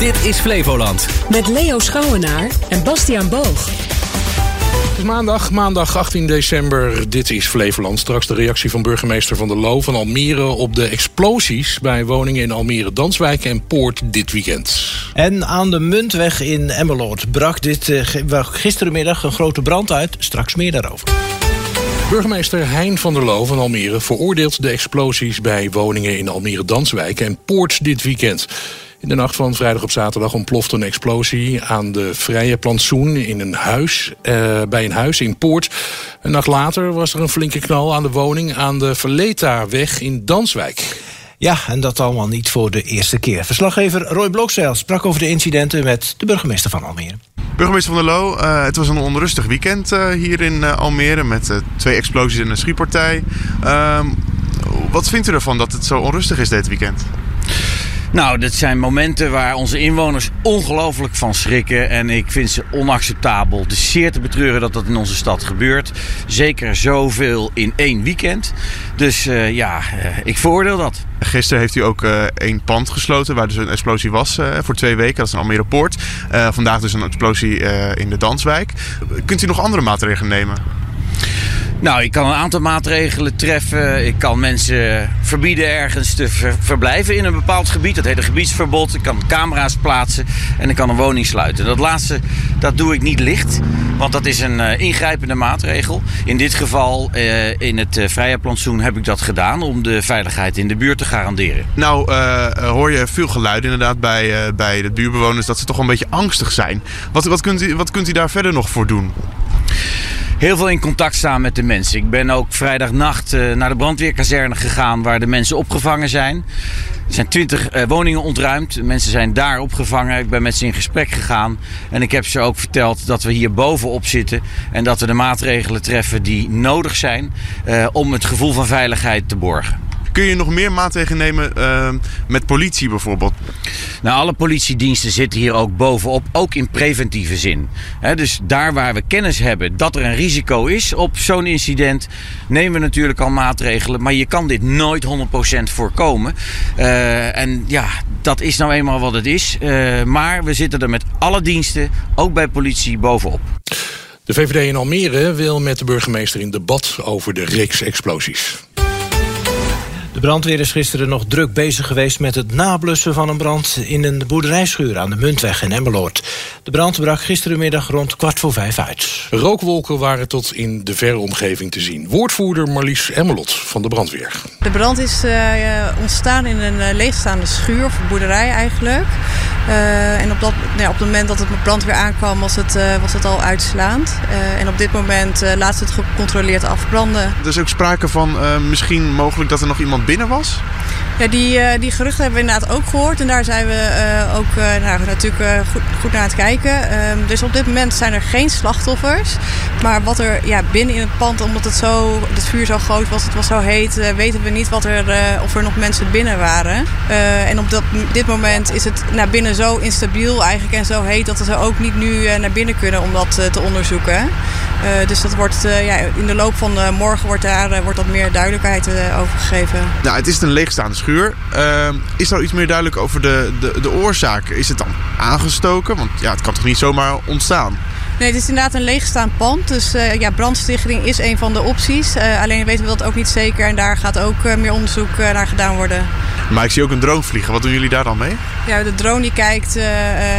Dit is Flevoland. Met Leo Schouwenaar en Bastiaan Boog. Het is maandag, maandag 18 december. Dit is Flevoland. Straks de reactie van burgemeester Van der Loo van Almere... op de explosies bij woningen in Almere, Danswijk en Poort dit weekend. En aan de Muntweg in Emmeloord brak dit uh, gisterenmiddag een grote brand uit. Straks meer daarover. Burgemeester Hein van der Loo van Almere veroordeelt de explosies bij woningen in Almere Danswijk en Poort dit weekend. In de nacht van vrijdag op zaterdag ontplofte een explosie aan de Vrije Plantsoen in een huis, uh, bij een huis in Poort. Een nacht later was er een flinke knal aan de woning aan de Verleta-weg in Danswijk. Ja, en dat allemaal niet voor de eerste keer. Verslaggever Roy Blokzeil sprak over de incidenten met de burgemeester van Almere. Burgemeester van der Loo, uh, het was een onrustig weekend uh, hier in uh, Almere met twee explosies en een schietpartij. Ehm, wat vindt u ervan dat het zo onrustig is dit weekend? Nou, dat zijn momenten waar onze inwoners ongelooflijk van schrikken. En ik vind ze onacceptabel. Het is zeer te betreuren dat dat in onze stad gebeurt. Zeker zoveel in één weekend. Dus uh, ja, uh, ik veroordeel dat. Gisteren heeft u ook uh, één pand gesloten waar dus een explosie was voor twee weken. Dat is een Almere Poort. vandaag dus een explosie in de Danswijk. Kunt u nog andere maatregelen nemen? Nou, ik kan een aantal maatregelen treffen. Ik kan mensen verbieden ergens te ver verblijven in een bepaald gebied. Dat heet een gebiedsverbod. Ik kan camera's plaatsen en ik kan een woning sluiten. Dat laatste, dat doe ik niet licht. Want dat is een uh, ingrijpende maatregel. In dit geval, uh, in het uh, vrije plantsoen, heb ik dat gedaan om de veiligheid in de buurt te garanderen. Nou, hoor je veel geluiden inderdaad bij, bij de buurtbewoners dat ze toch een beetje angstig zijn. Wat, wat, kunt u, wat kunt u daar verder nog voor doen? Heel veel in contact staan met de mensen. Ik ben ook vrijdagnacht uh, naar de brandweerkazerne gegaan waar de mensen opgevangen zijn. Er zijn twintig uh, woningen ontruimd. Mensen zijn daar opgevangen. Ik ben met ze in gesprek gegaan. En ik heb ze ook verteld dat we hier bovenop zitten. En dat we de maatregelen treffen die nodig zijn uh, om het gevoel van veiligheid te borgen. Kun je nog meer maatregelen nemen uh, met politie bijvoorbeeld? Nou, alle politiediensten zitten hier ook bovenop, ook in preventieve zin. He, dus daar waar we kennis hebben dat er een risico is op zo'n incident, nemen we natuurlijk al maatregelen. Maar je kan dit nooit 100% voorkomen. Uh, en ja, dat is nou eenmaal wat het is. Uh, maar we zitten er met alle diensten, ook bij politie, bovenop. De VVD in Almere wil met de burgemeester in debat over de reeks explosies. De brandweer is gisteren nog druk bezig geweest met het nablussen van een brand in een boerderijschuur aan de Muntweg in Emmeloord. De brand brak gisterenmiddag rond kwart voor vijf uit. Rookwolken waren tot in de verre omgeving te zien. Woordvoerder Marlies Emmelot van de brandweer. De brand is uh, ontstaan in een uh, leegstaande schuur, of boerderij eigenlijk. Uh, en op, dat, nou op het moment dat het met brandweer aankwam, was het, was het al uitslaand. en op dit moment laat ze het gecontroleerd afbranden. Er is ook sprake van misschien mogelijk dat er nog iemand binnen was? Die, uh, die geruchten hebben we inderdaad ook gehoord. En daar zijn we uh, ook uh, nou, natuurlijk goed, goed, naar het kijken. Ehm, dus op dit moment zijn er geen slachtoffers. Maar wat er ja, binnen in het pand, omdat het, zo, het vuur zo groot was, het was zo heet, weten we niet wat er, of er nog mensen binnen waren. en op dat, dit moment is het naar binnen zo instabiel eigenlijk en zo heet dat we ook niet nu naar binnen kunnen om dat te onderzoeken. Dus dat wordt, ja, in de loop van morgen wordt daar wordt dat meer duidelijkheid over gegeven. Nou, het is een leegstaande schuur. Uh, is er iets meer duidelijk over de, de, de oorzaak? Is het dan aangestoken? Want ja, het kan toch niet zomaar ontstaan? Nee, het is inderdaad een leegstaand pand. Dus uh, ja, brandstichting is een van de opties. Uh, alleen weten we dat ook niet zeker. En daar gaat ook uh, meer onderzoek naar gedaan worden. Maar ik zie ook een drone vliegen. Wat doen jullie daar dan mee? Ja, de drone die kijkt,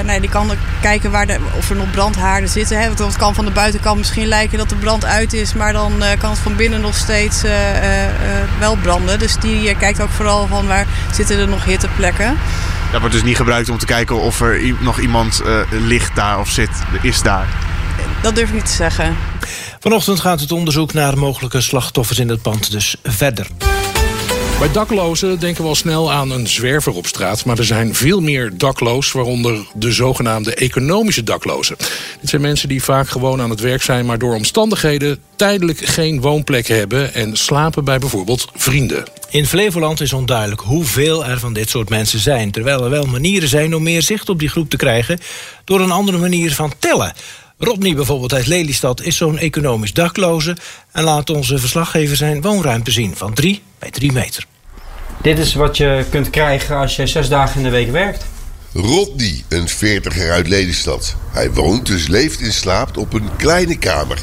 nee, die kan kijken waar de, of er nog brandhaarden zitten. Hè. Want het kan van de buitenkant misschien lijken dat de brand uit is. Maar dan kan het van binnen nog steeds wel branden. Dus die kijkt ook vooral van waar zitten er nog hitteplekken. Dat wordt dus niet gebruikt om te kijken of er nog iemand ligt daar of zit, is daar. Dat durf ik niet te zeggen. Vanochtend gaat het onderzoek naar mogelijke slachtoffers in het pand dus verder. Bij daklozen denken we al snel aan een zwerver op straat. Maar er zijn veel meer dakloos, waaronder de zogenaamde economische daklozen. Dit zijn mensen die vaak gewoon aan het werk zijn... maar door omstandigheden tijdelijk geen woonplek hebben... en slapen bij bijvoorbeeld vrienden. In Flevoland is onduidelijk hoeveel er van dit soort mensen zijn... terwijl er wel manieren zijn om meer zicht op die groep te krijgen... door een andere manier van tellen... Rodney bijvoorbeeld uit Lelystad is zo'n economisch dakloze... en laat onze verslaggever zijn woonruimte zien van 3 bij 3 meter. Dit is wat je kunt krijgen als je zes dagen in de week werkt. Rodney, een veertiger uit Lelystad. Hij woont, dus leeft en slaapt op een kleine kamer.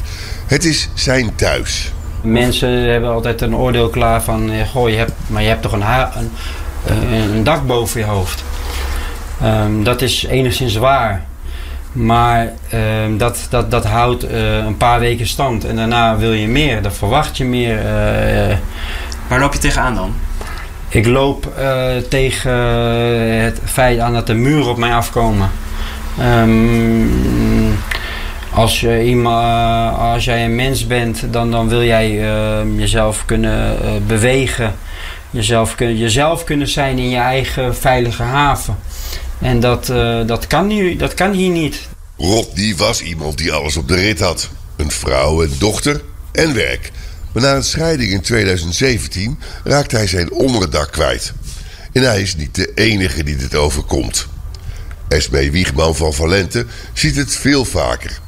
Het is zijn thuis. Mensen hebben altijd een oordeel klaar van... eh, Goh, je hebt, maar je hebt toch een, ha- een, een, een dak boven je hoofd. Ehm, dat is enigszins waar. Maar ehm, dat, dat, dat houdt eh, een paar weken stand. En daarna wil je meer. Dan verwacht je meer. eh, Waar loop je tegenaan dan? ik loop eh, tegen het feit aan dat de muren op mij afkomen. Ehm, als, je iemand, als jij een mens bent, dan, dan wil jij eh, jezelf kunnen bewegen. Jezelf, kun, jezelf kunnen zijn in je eigen veilige haven. En dat, eh, dat, kan, nu, dat kan hier niet. Rodney was iemand die alles op de rit had. Een vrouw, een dochter en werk. Maar na een scheiding in 2017 raakte hij zijn onderdak kwijt. En hij is niet de enige die dit overkomt. Esmee Wiegman van Valente ziet het veel vaker.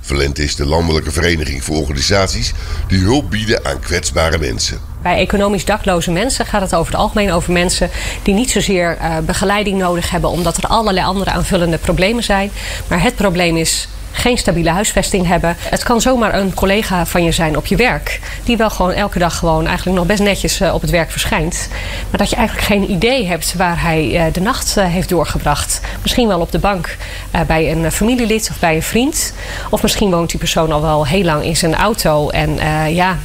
Valente is de landelijke vereniging voor organisaties die hulp bieden aan kwetsbare mensen. Bij economisch dakloze mensen gaat het over het algemeen over mensen die niet zozeer eh, begeleiding nodig hebben omdat er allerlei andere aanvullende problemen zijn. Maar het probleem is geen stabiele huisvesting hebben. Het kan zomaar een collega van je zijn op je werk. Die wel gewoon elke dag gewoon eigenlijk nog best netjes eh, op het werk verschijnt. Maar dat je eigenlijk geen idee hebt waar hij eh, de nacht eh, heeft doorgebracht. Misschien wel op de bank bij een familielid of bij een vriend. Of misschien woont die persoon al wel heel lang in zijn auto. En ja,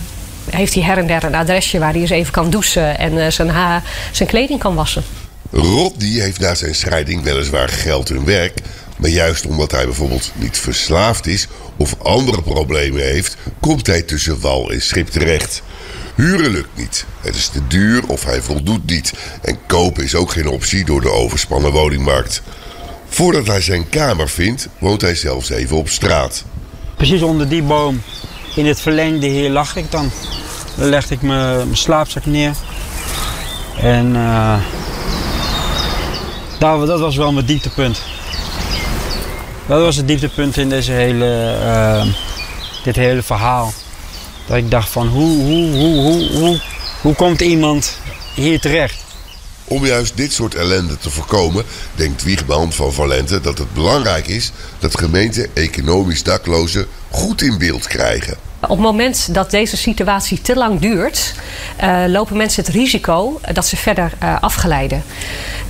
heeft hij her en der een adresje waar hij eens even kan douchen en zijn, zijn kleding kan wassen. Rodney heeft na zijn scheiding weliswaar geld en werk. Maar juist omdat hij bijvoorbeeld niet verslaafd is of andere problemen heeft, komt hij tussen wal en schip terecht. Huren lukt niet. Het is te duur of hij voldoet niet. En kopen is ook geen optie door de overspannen woningmarkt. Voordat hij zijn kamer vindt, woont hij zelfs even op straat. Precies onder die boom, in het verlengde hier, lag ik dan. Dan legde ik mijn slaapzak neer. En eh, dat, dat was wel mijn dieptepunt. Dat was het dieptepunt in deze hele, eh, dit hele verhaal. Dat ik dacht van hoe, hoe, hoe, hoe, hoe, hoe komt iemand hier terecht? Om juist dit soort ellende te voorkomen, denkt Wiegman van Valente dat het belangrijk is dat gemeenten economisch daklozen goed in beeld krijgen. Op het moment dat deze situatie te lang duurt, eh, lopen mensen het risico dat ze verder eh, afgeleiden.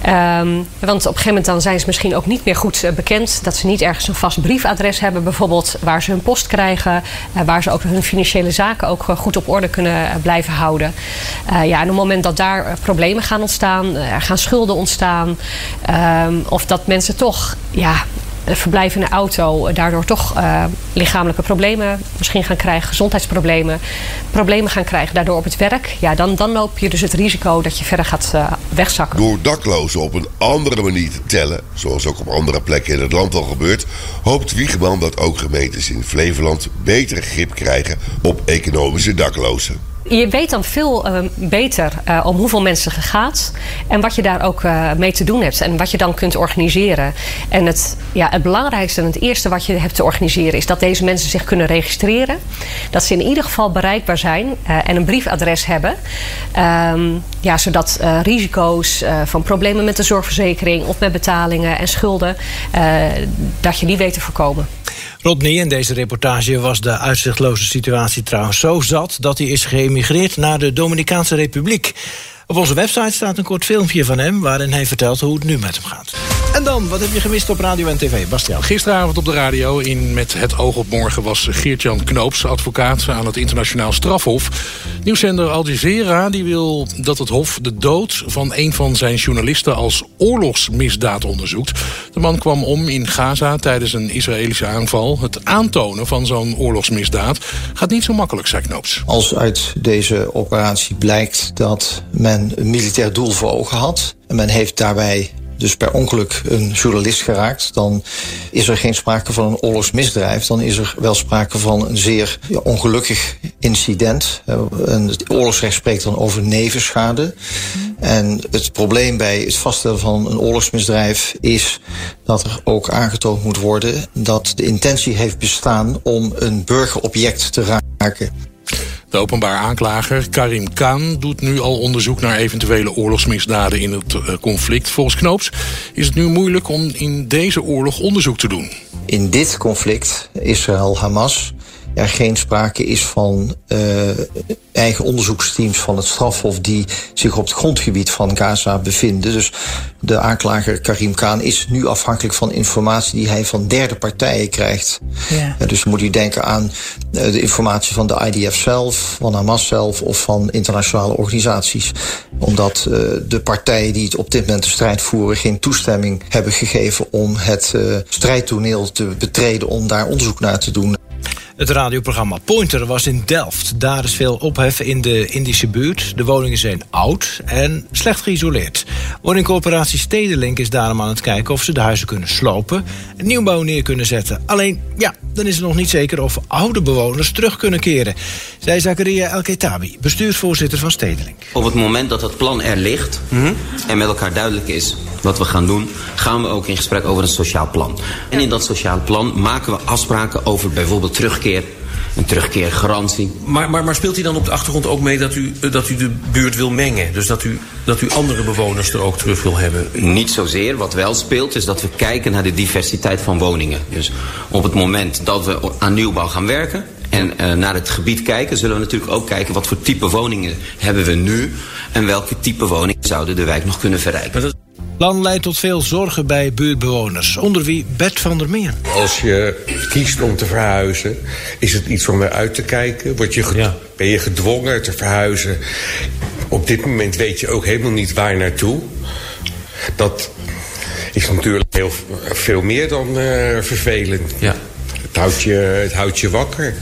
Ehm, want op een gegeven moment dan zijn ze misschien ook niet meer goed eh, bekend. Dat ze niet ergens een vast briefadres hebben, bijvoorbeeld waar ze hun post krijgen. eh, waar ze ook hun financiële zaken ook eh, goed op orde kunnen blijven houden. Ja, en op het moment dat daar problemen gaan ontstaan, er gaan schulden ontstaan. ehm, of dat mensen toch ja, verblijf in een auto daardoor toch eh, lichamelijke problemen misschien gaan krijgen, gezondheidsproblemen, problemen gaan krijgen daardoor op het werk, ja, dan, dan loop je dus het risico dat je verder gaat eh, wegzakken. Door daklozen op een andere manier te tellen, zoals ook op andere plekken in het land al gebeurt, hoopt Wiegman dat ook gemeentes in Flevoland beter grip krijgen op economische daklozen. Je weet dan veel eh, beter eh, om hoeveel mensen het gaat en wat je daar ook eh, mee te doen hebt en wat je dan kunt organiseren. En het, ja, het belangrijkste en het eerste wat je hebt te organiseren is dat deze mensen zich kunnen registreren. Dat ze in ieder geval bereikbaar zijn eh, en een briefadres hebben. Ehm, ja, zodat risico's van problemen met de zorgverzekering of met betalingen en schulden, dat je die weet te voorkomen. Rodney, in deze reportage was de uitzichtloze situatie trouwens zo zat... dat hij is geëmigreerd naar de Dominicaanse Republiek. Op onze website staat een kort filmpje van hem... waarin hij vertelt hoe het nu met hem gaat. En dan, wat heb je gemist op radio en tv, Bastiaan? Gisteravond op de radio in Met het oog op morgen... was Geert-Jan Knoops, advocaat aan het internationaal strafhof. Nieuwszender Al Jazeera die wil dat het hof de dood... van een van zijn journalisten als oorlogsmisdaad onderzoekt. De man kwam om in Gaza tijdens een Israëlische aanval. Het aantonen van zo'n oorlogsmisdaad gaat niet zo makkelijk, zei Knoops. Als uit deze operatie blijkt dat men een militair doel voor ogen had... en men heeft daarbij dus per ongeluk een journalist geraakt... dan is er geen sprake van een oorlogsmisdrijf. Dan is er wel sprake van een zeer ongelukkig incident. Uh, het oorlogsrecht spreekt dan over nevenschade. En het probleem bij het vaststellen van een oorlogsmisdrijf... is dat er ook aangetoond moet worden... dat de intentie heeft bestaan om een burgerobject te raken. De openbaar aanklager Karim Khan doet nu al onderzoek naar eventuele oorlogsmisdaden in het eh, conflict. Volgens Knoops is het nu moeilijk om in deze oorlog onderzoek te doen. In dit conflict, Israël-Hamas, er geen sprake is van uh, eigen onderzoeksteams van het strafhof die zich op het grondgebied van Gaza bevinden. Dus de aanklager Karim Khan is nu afhankelijk van informatie die hij van derde partijen krijgt. Ja. Uh, dus moet u denken aan uh, de informatie van de IDF zelf, van Hamas zelf of van internationale organisaties. Omdat de partijen die het op dit moment de strijd voeren geen toestemming hebben gegeven om het strijdtoneel te betreden om daar onderzoek naar te doen. Het radioprogramma Pointer was in Delft. Daar is veel ophef in de Indische buurt. De woningen zijn oud en slecht geïsoleerd. Woningcorporatie Stedelink is daarom aan het kijken of ze de huizen kunnen slopen en nieuwbouw neer kunnen zetten. Alleen, ja, dan is het nog niet zeker of oude bewoners terug kunnen keren. Zij Zakaria El Ketabi, bestuursvoorzitter van Stedelink. Op het moment dat het plan er ligt mm -hmm. en met elkaar duidelijk is wat we gaan doen, gaan we ook in gesprek over een sociaal plan. En in dat sociaal plan maken we afspraken over bijvoorbeeld terugkeer een terugkeergarantie. Maar, maar, maar speelt hij dan op de achtergrond ook mee dat u, dat u de buurt wil mengen? Dus dat u, dat u andere bewoners er ook terug wil hebben? Niet zozeer. Wat wel speelt is dat we kijken naar de diversiteit van woningen. Dus op het moment dat we aan nieuwbouw gaan werken... en uh, naar het gebied kijken, zullen we natuurlijk ook kijken... wat voor type woningen hebben we nu... en welke type woningen zouden de wijk nog kunnen verrijken. Plan leidt tot veel zorgen bij buurtbewoners, onder wie Bert van der Meer. Als je kiest om te verhuizen, is het iets om naar uit te kijken? Word je ja. Ben je gedwongen te verhuizen? Op dit moment weet je ook helemaal niet waar naartoe. Dat is natuurlijk heel veel meer dan uh, vervelend. Ja. Het, houdt je, het houdt je wakker.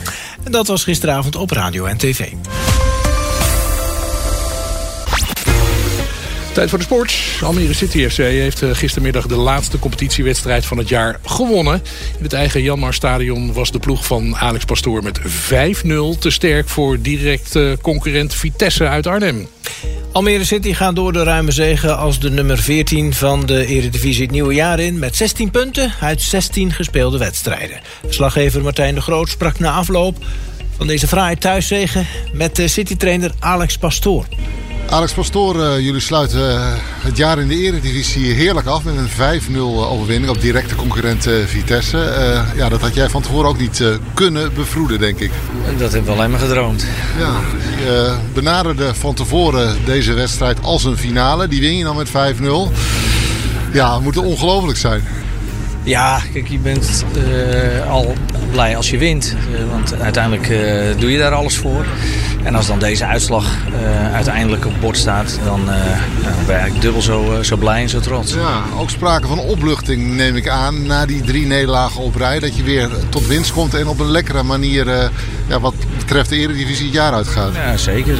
En dat was gisteravond op radio en tv. Tijd voor de sport. Almere City FC heeft gistermiddag de laatste competitiewedstrijd van het jaar gewonnen. In het eigen Janmar Stadion was de ploeg van Alex Pastoor met 5-0 te sterk voor direct concurrent Vitesse uit Arnhem. Almere City gaat door de ruime zegen als de nummer 14 van de Eredivisie het nieuwe jaar in... met 16 punten uit 16 gespeelde wedstrijden. Slaggever Martijn de Groot sprak na afloop van deze fraaie thuiszegen... met City-trainer Alex Pastoor. Alex Pastoor, uh, jullie sluiten uh, het jaar in de eredivisie heerlijk af met een 5-0 overwinning op directe concurrent uh, Vitesse. ja, dat had jij van tevoren ook niet kunnen bevroeden, denk ik. Dat heb ik alleen maar gedroomd. Ja, je benaderde van tevoren deze wedstrijd als een finale. Die win je dan met 5-0. Ja, het moet ongelooflijk zijn. Ja, kijk, je bent uh, al blij als je wint. Uh, want uiteindelijk uh, doe je daar alles voor. En als dan deze uitslag uiteindelijk op bord staat, dan, dan ben je eigenlijk dubbel zo, zo blij en zo trots. Ja, ook sprake van opluchting neem ik aan na die drie nederlagen op rij. Dat je weer tot winst komt en op een lekkere manier ja, wat betreft de Eredivisie het jaar uitgaat. Ja, zeker.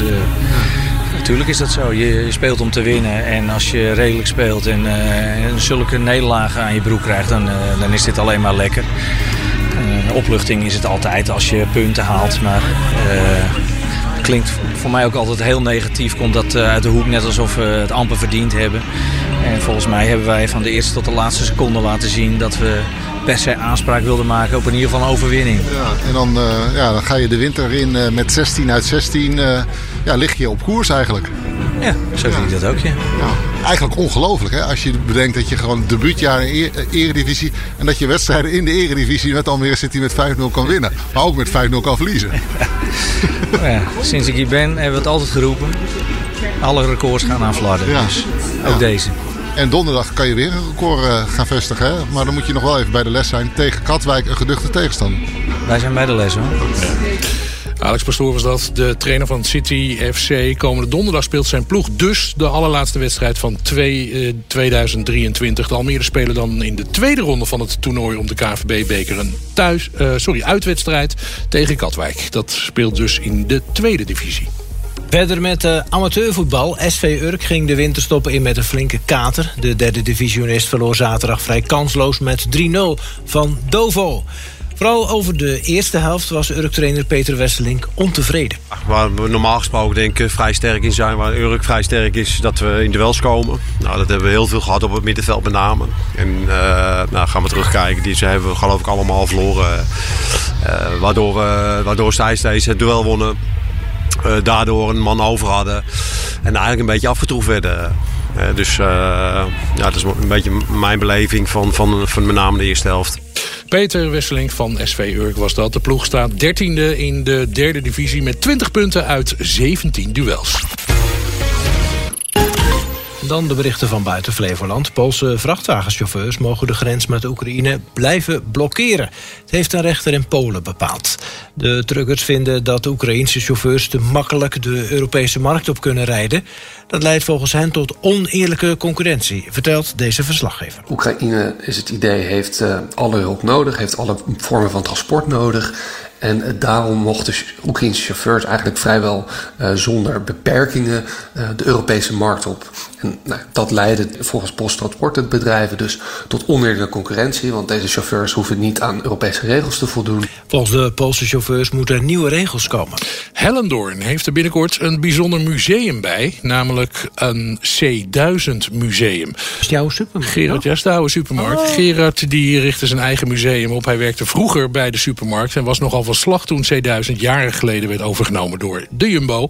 Natuurlijk is dat zo. Je, speelt om te winnen. En als je redelijk speelt en uh, zulke nederlagen aan je broek krijgt, dan, uh, dan is dit alleen maar lekker. Uh, opluchting is het altijd als je punten haalt. Maar klinkt voor mij ook altijd heel negatief. Komt dat uit de hoek net alsof we het amper verdiend hebben. En volgens mij hebben wij van de eerste tot de laatste seconde laten zien dat we per se aanspraak wilden maken op in ieder geval een overwinning. Ja, en dan, ja, dan ga je de winter in met 16 uit 16. Ja, lig je op koers eigenlijk. Ja, zo zie ik dat ook, ja. ja eigenlijk ongelooflijk, hè? Als je bedenkt dat je gewoon debuutjaar in de Eredivisie... en dat je wedstrijden in de Eredivisie met Almere City met 5-0 kan winnen. Maar ook met 5-0 kan verliezen. Ja. ja, sinds ik hier ben hebben we het altijd geroepen. Alle records gaan aan ja. dus ook deze. En donderdag kan je weer een record uh, gaan vestigen. Hè? Maar dan moet je nog wel even bij de les zijn tegen Katwijk, een geduchte tegenstander. Wij zijn bij de les hoor. Alex Pastoor was dat, de trainer van City FC. Komende donderdag speelt zijn ploeg dus de allerlaatste wedstrijd van 2, eh, 2023. De Almere spelen dan in de tweede ronde van het toernooi om de KVB-beker een thuis, uh, sorry, uitwedstrijd tegen Katwijk. Dat speelt dus in de tweede divisie. Verder met uh, amateurvoetbal. SV Urk ging de winterstoppen in met een flinke kater. De derde divisionist verloor zaterdag vrij kansloos met 3-0 van Dovo. Vooral over de eerste helft was Urk-trainer Peter Wesselink ontevreden. Waar we normaal gesproken denk ik vrij sterk in zijn, waar Urk vrij sterk is, dat we in duels komen. Nou, dat hebben we heel veel gehad op het middenveld met name. En uh, nou, gaan we terugkijken, die hebben we geloof ik allemaal verloren. Uh, waardoor, we, waardoor zij steeds het duel wonnen. eh, daardoor een man over hadden. En eigenlijk een beetje afgetroefd werden. Eh, dus eh, ja, dat is een beetje mijn beleving van, van, van met name de eerste helft. Peter Wesseling van SV Urk was dat. De ploeg staat 13e in de derde divisie met 20 punten uit 17 duels. Dan de berichten van buiten Flevoland. Poolse vrachtwagenchauffeurs mogen de grens met Oekraïne blijven blokkeren. Het heeft een rechter in Polen bepaald. De truckers vinden dat de Oekraïnse chauffeurs te makkelijk de Europese markt op kunnen rijden. Dat leidt volgens hen tot oneerlijke concurrentie, vertelt deze verslaggever. Oekraïne is het idee, heeft uh, alle hulp nodig, heeft alle vormen van transport nodig. En uh, daarom mochten Oekraïnse chauffeurs eigenlijk vrijwel uh, zonder beperkingen de Europese markt op. En nou, dat leidde volgens posttransportbedrijven dus tot oneerlijke concurrentie, want deze chauffeurs hoeven niet aan Europese regels te voldoen. Volgens de Poolse chauffeurs moeten er nieuwe regels komen. Hellendoorn heeft er binnenkort een bijzonder museum bij, namelijk een C1000 museum. Is jouw supermarkt? Gerard, ja, is de oude supermarkt. Oh. Gerard die richtte zijn eigen museum op. Hij werkte vroeger bij de supermarkt en was nogal van slag toen C1000 jaren geleden werd overgenomen door de Jumbo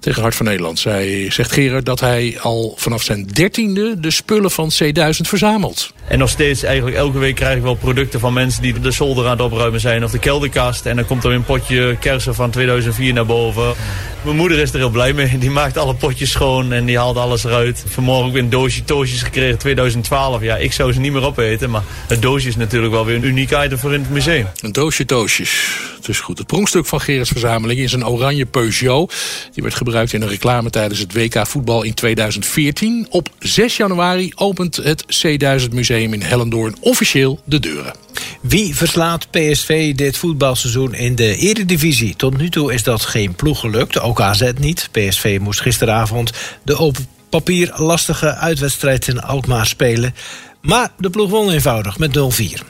tegen Hart van Nederland. Zij zegt Gerard dat hij al vanaf zijn dertiende de spullen van C1000 verzamelt. En nog steeds eigenlijk elke week krijg ik wel producten van mensen die de zolder aan het opruimen zijn of de kelderkast. En dan komt er een potje kersen van 2004 naar boven. Mijn moeder is er heel blij mee. Die maakt alle potjes schoon en die haalt alles eruit. Vanmorgen ook weer een doosje toosjes gekregen 2012. Ja, ik zou ze niet meer opeten. Maar het doosje is natuurlijk wel weer een uniek item voor in het museum. Een doosje toosjes. Het is goed. Het pronkstuk van Gerards verzameling is een oranje Peugeot. Die werd gebruikt in een reclame tijdens het WK voetbal in 2014. Op 6 januari opent het C1000 Museum in Hellendoorn officieel de deuren. Wie verslaat PSV dit voetbalseizoen in de Eredivisie? Tot nu toe is dat geen ploeg gelukt, ook AZ niet. PSV moest gisteravond de op papier lastige uitwedstrijd in Alkmaar spelen. Maar de ploeg won eenvoudig met 0-4.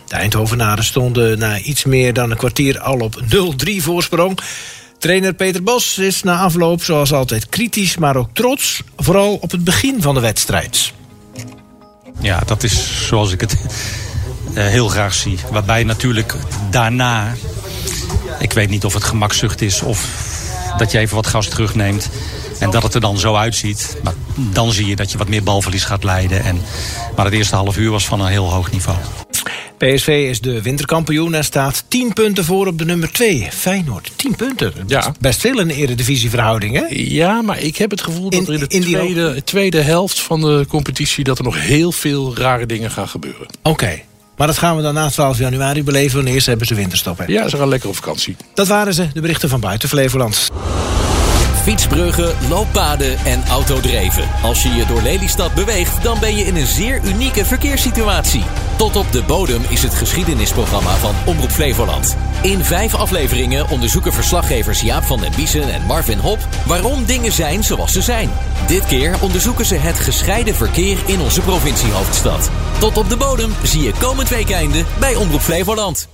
De Eindhovenaren stonden na iets meer dan een kwartier al op 0-3 voorsprong. Trainer Peter Bos is na afloop zoals altijd kritisch, maar ook trots. Vooral op het begin van de wedstrijd. Ja, dat is zoals ik het uh, heel graag zie. Waarbij natuurlijk daarna, ik weet niet of het gemakzucht is of dat je even wat gas terugneemt. En dat het er dan zo uitziet. Maar dan zie je dat je wat meer balverlies gaat leiden. En, maar het eerste half uur was van een heel hoog niveau. PSV is de winterkampioen en staat 10 punten voor op de nummer 2. Feyenoord, 10 punten. Ja. Best veel in de eredivisieverhouding, hè? Ja, maar ik heb het gevoel dat er in de in tweede, tweede helft van de competitie... dat er nog heel veel rare dingen gaan gebeuren. Oké. Okay. Maar dat gaan we dan na 12 januari beleven. Want eerst hebben ze winterstop. Hè? Ja, ze gaan lekker op vakantie. Dat waren ze, de berichten van buiten Flevoland fietsbruggen, looppaden en autodreven. Als je je door Lelystad beweegt, dan ben je in een zeer unieke verkeerssituatie. Tot op de bodem is het geschiedenisprogramma van Omroep Flevoland. In vijf afleveringen onderzoeken verslaggevers Jaap van den Biesen en Marvin Hop waarom dingen zijn zoals ze zijn. Dit keer onderzoeken ze het gescheiden verkeer in onze provinciehoofdstad. Tot op de bodem zie je komend weekende bij Omroep Flevoland.